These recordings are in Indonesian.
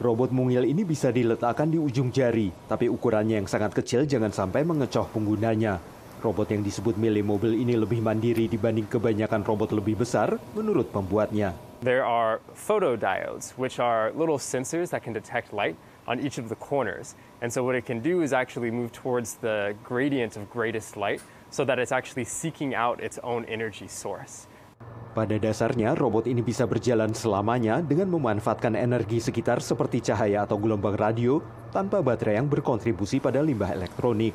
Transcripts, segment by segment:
Robot mungil ini bisa diletakkan di ujung jari, tapi ukurannya yang sangat kecil jangan sampai mengecoh penggunanya. Robot yang disebut Millimobil ini lebih mandiri dibanding kebanyakan robot lebih besar, menurut pembuatnya. There are photodiodes, which are little sensors that can detect light on each of the corners. And so what it can do is actually move towards the gradient of greatest light so that it's actually seeking out its own energy source. Pada dasarnya, robot ini bisa berjalan selamanya dengan memanfaatkan energi sekitar seperti cahaya atau gelombang radio tanpa baterai yang berkontribusi pada limbah elektronik.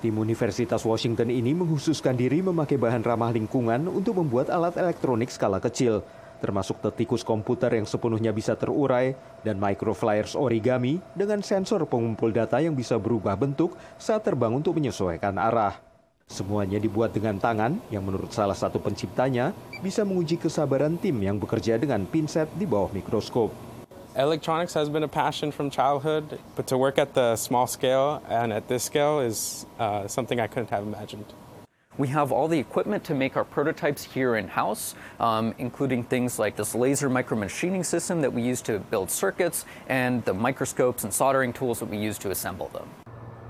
Tim Universitas Washington ini menghususkan diri memakai bahan ramah lingkungan untuk membuat alat elektronik skala kecil, termasuk tetikus komputer yang sepenuhnya bisa terurai dan microflyers origami dengan sensor pengumpul data yang bisa berubah bentuk saat terbang untuk menyesuaikan arah. Semuanya dibuat dengan tangan yang menurut salah satu penciptanya bisa menguji kesabaran tim yang bekerja dengan pinset di bawah mikroskop. Electronics has been a passion from childhood, but to work at the small scale and at this scale is uh, something I couldn't have imagined. We have all the equipment to make our prototypes here in house, um, including things like this laser micromachining system that we use to build circuits and the microscopes and soldering tools that we use to assemble them.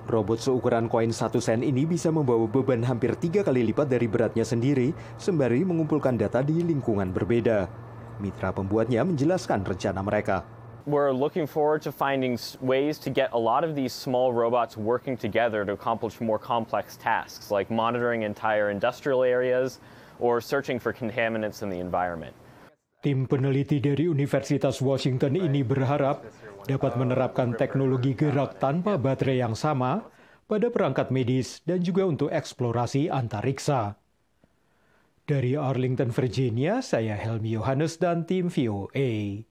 Robot seukuran koin satu sen ini bisa membawa beban hampir tiga kali lipat dari beratnya sendiri, sembari mengumpulkan data di lingkungan berbeda. Mitra pembuatnya menjelaskan rencana mereka. We're looking forward to finding ways to get a lot of these small robots working together to accomplish more complex tasks, like monitoring entire industrial areas or searching for contaminants in the environment. Tim peneliti dari Universitas Washington ini berharap dapat menerapkan teknologi gerak tanpa baterai yang sama pada perangkat medis dan juga untuk eksplorasi antariksa. Dari Arlington, Virginia, saya Helmi Yohanes dan tim VOA.